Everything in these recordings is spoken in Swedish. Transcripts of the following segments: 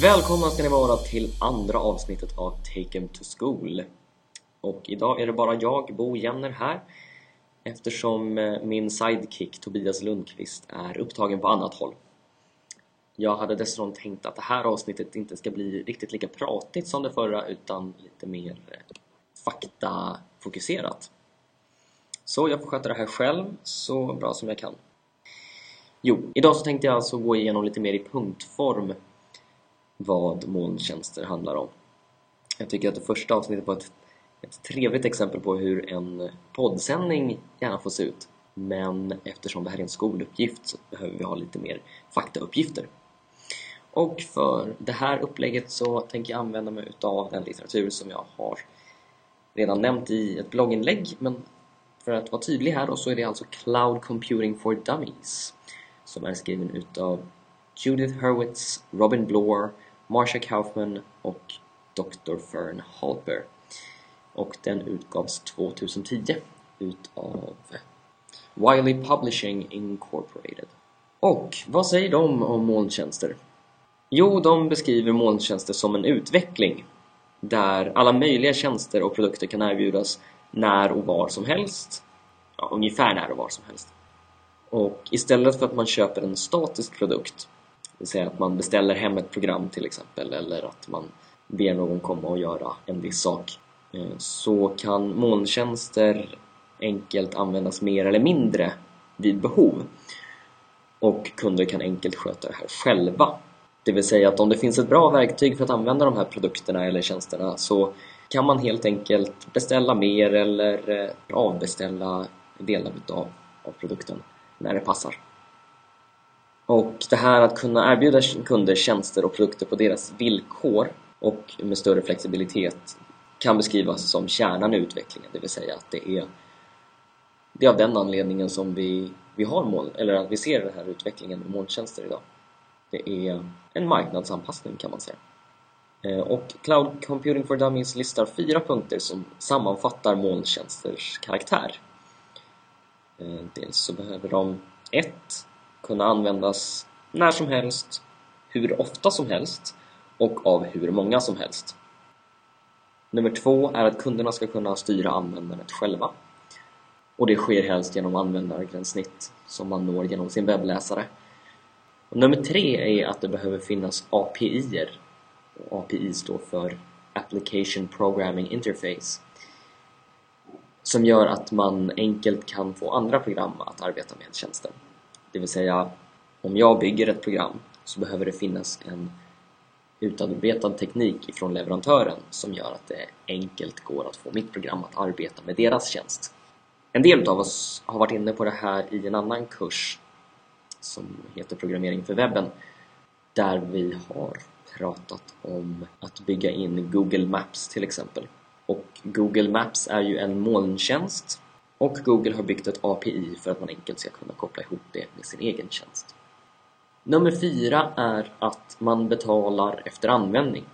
Välkomna ska ni vara till andra avsnittet av Take 'em to School. Och idag är det bara jag, Bo Jenner, här eftersom eh, min sidekick Tobias Lundqvist är upptagen på annat håll. Jag hade dessutom tänkt att det här avsnittet inte ska bli riktigt lika pratigt som det förra utan lite mer eh, faktafokuserat. Så jag får sköta det här själv så bra som jag kan. Jo, idag så tänkte jag alltså gå igenom lite mer i punktform vad molntjänster handlar om. Jag tycker att det första avsnittet var ett, ett trevligt exempel på hur en poddsändning gärna får se ut. Men eftersom det här är en skoluppgift så behöver vi ha lite mer faktauppgifter. Och för det här upplägget så tänker jag använda mig utav den litteratur som jag har redan nämnt i ett blogginlägg men för att vara tydlig här då så är det alltså Cloud Computing for Dummies som är skriven utav Judith Hurwitz, Robin Bloor, Marsha Kaufman och Dr. Fern Halper. Och den utgavs 2010 utav Wiley Publishing Incorporated. Och vad säger de om molntjänster? Jo, de beskriver molntjänster som en utveckling där alla möjliga tjänster och produkter kan erbjudas när och var som helst. Ja, ungefär när och var som helst. Och istället för att man köper en statisk produkt, vill säga att man beställer hem ett program till exempel eller att man ber någon komma och göra en viss sak, eh, så kan molntjänster enkelt användas mer eller mindre vid behov. Och kunder kan enkelt sköta det här själva. Det vill säga att om det finns ett bra verktyg för att använda de här produkterna eller tjänsterna så kan man helt enkelt beställa mer eller eh, avbeställa delar utav av produkten när det passar. Och det här att kunna erbjuda kunder tjänster och produkter på deras villkor och med större flexibilitet kan beskrivas som kärnan i utvecklingen, det vill säga att det är, det är av den anledningen som vi, vi har mål, eller att vi ser den här utvecklingen med molntjänster idag. Det är en marknadsanpassning kan man säga. Eh, och Cloud Computing for Dummies listar fyra punkter som sammanfattar molntjänsters karaktär. Eh, dels så behöver de 1. Kunna användas när som helst, hur ofta som helst och av hur många som helst. Nummer två är att kunderna ska kunna styra användandet själva. Och det sker helst genom användargränssnitt som man når genom sin webbläsare. Och nummer tre är att det behöver finnas API-er. API står för Application Programming Interface som gör att man enkelt kan få andra program att arbeta med tjänsten. Det vill säga, om jag bygger ett program så behöver det finnas en utarbetad teknik ifrån leverantören som gör att det enkelt går att få mitt program att arbeta med deras tjänst. En del av oss har varit inne på det här i en annan kurs som heter Programmering för webben där vi har pratat om att bygga in Google Maps till exempel. Och Google Maps är ju en molntjänst och Google har byggt ett API för att man enkelt ska kunna koppla ihop det med sin egen tjänst. Nummer fyra är att man betalar efter användning.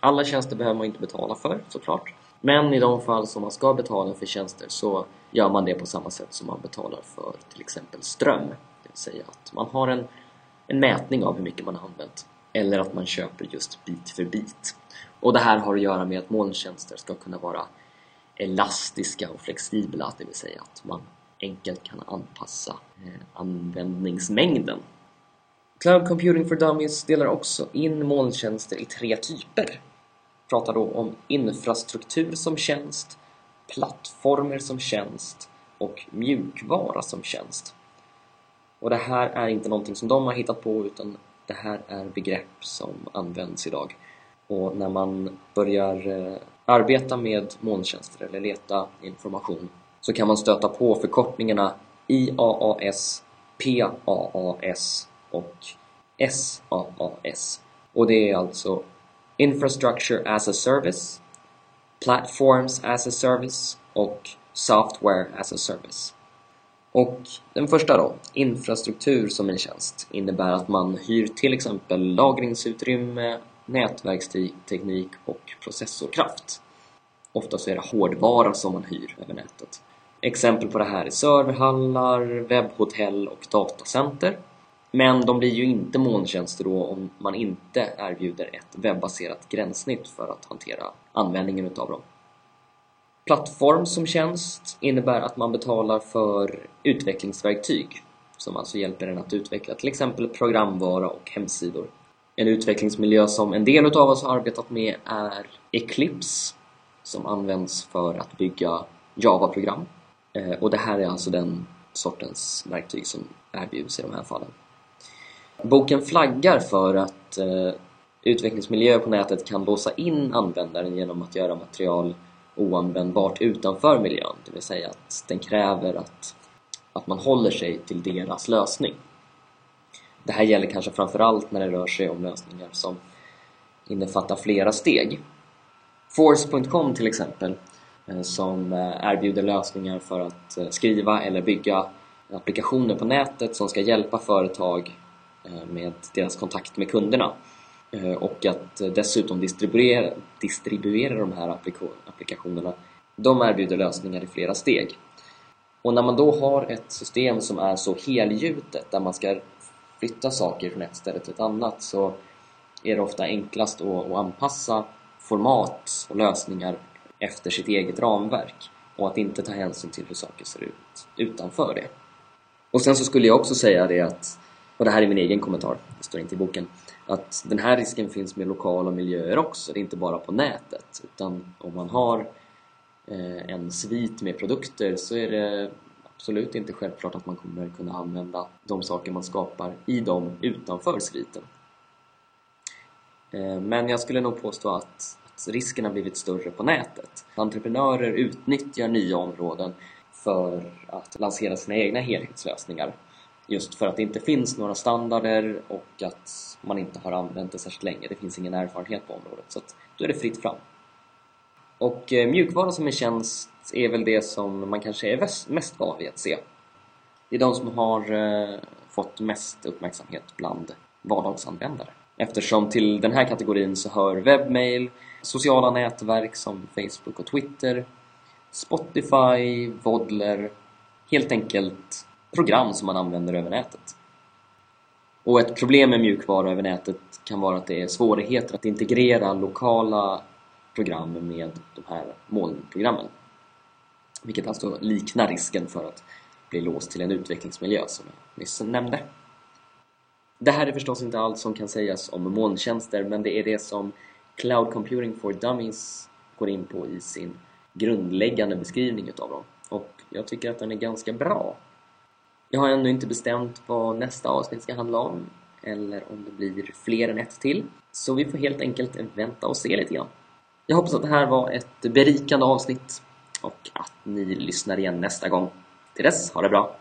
Alla tjänster behöver man inte betala för såklart. Men i de fall som man ska betala för tjänster så gör man det på samma sätt som man betalar för till exempel ström. Det vill säga att man har en, en mätning av hur mycket man har använt. Eller att man köper just bit för bit. Och det här har att göra med att molntjänster ska kunna vara elastiska och flexibla, det vill säga att man enkelt kan anpassa eh, användningsmängden. Cloud Computing for Dummies delar också in molntjänster i tre typer. Pratar då om infrastruktur som tjänst, plattformar som tjänst och mjukvara som tjänst. Och det här är inte någonting som de har hittat på utan det här är begrepp som används idag och när man börjar eh, arbeta med molntjänster eller leta information så kan man stöta på förkortningarna IAAS, PAAS och SAAS. Och det är alltså Infrastructure as a Service, Platforms as a Service och Software as a Service. Och den första då, infrastruktur som en tjänst, innebär att man hyr till exempel lagringsutrymme, nätverksteknik och processorkraft. Ofta så är det hårdvara som man hyr över nätet. Exempel på det här är serverhallar, webbhotell och datacenter. Men de blir ju inte molntjänster då om man inte erbjuder ett webbaserat gränssnitt för att hantera användningen utav dem. Plattform som tjänst innebär att man betalar för utvecklingsverktyg som alltså hjälper en att utveckla till exempel programvara och hemsidor. En utvecklingsmiljö som en del av oss har arbetat med är Eclipse som används för att bygga Java-program. Eh, och det här är alltså den sortens verktyg som erbjuds i de här fallen. Boken flaggar för att eh, utvecklingsmiljöer på nätet kan låsa in användaren genom att göra material oanvändbart utanför miljön. Det vill säga att den kräver att, att man håller sig till deras lösning. Det här gäller kanske framförallt när det rör sig om lösningar som innefattar flera steg. Force.com till exempel eh, som eh, erbjuder lösningar för att eh, skriva eller bygga applikationer på nätet som ska hjälpa företag med deras kontakt med kunderna och att dessutom distribuera, distribuera de här applikationerna. De erbjuder lösningar i flera steg. Och när man då har ett system som är så helgjutet där man ska flytta saker från ett ställe till ett annat så är det ofta enklast att, att anpassa format och lösningar efter sitt eget ramverk och att inte ta hänsyn till hur saker ser ut utanför det. Och sen så skulle jag också säga det att, och det här är min egen kommentar, det står inte i boken, att den här risken finns med lokala miljöer också, det är inte bara på nätet utan om man har eh, en svit med produkter så är det absolut inte självklart att man kommer kunna använda de saker man skapar i dem utanför sviten. Eh, men jag skulle nog påstå att, att risken har blivit större på nätet. Entreprenörer utnyttjar nya områden för att lansera sina egna helhetslösningar. Just för att det inte finns några standarder och att man inte har använt det särskilt länge. Det finns ingen erfarenhet på området. Så att då är det fritt fram. Och eh, mjukvara som en tjänst är väl det som man kanske är mest van vid att se. Det är de som har eh, fått mest uppmärksamhet bland vardagsanvändare. Eftersom till den här kategorin så hör webbmail, sociala nätverk som Facebook och Twitter, Spotify, Vodler, helt enkelt program som man använder över nätet. Och ett problem med mjukvara över nätet kan vara att det är svårigheter att integrera lokala program med de här molnprogrammen. Vilket alltså liknar risken för att bli låst till en utvecklingsmiljö som jag nyss nämnde. Det här är förstås inte allt som kan sägas om molntjänster men det är det som Cloud Computing for Dummies går in på i sin grundläggande beskrivning utav dem. Och jag tycker att den är ganska bra. Jag har ännu inte bestämt vad nästa avsnitt ska handla om eller om det blir fler än ett till. Så vi får helt enkelt vänta och se lite grann. Jag hoppas att det här var ett berikande avsnitt och att ni lyssnar igen nästa gång. Till dess, ha det bra!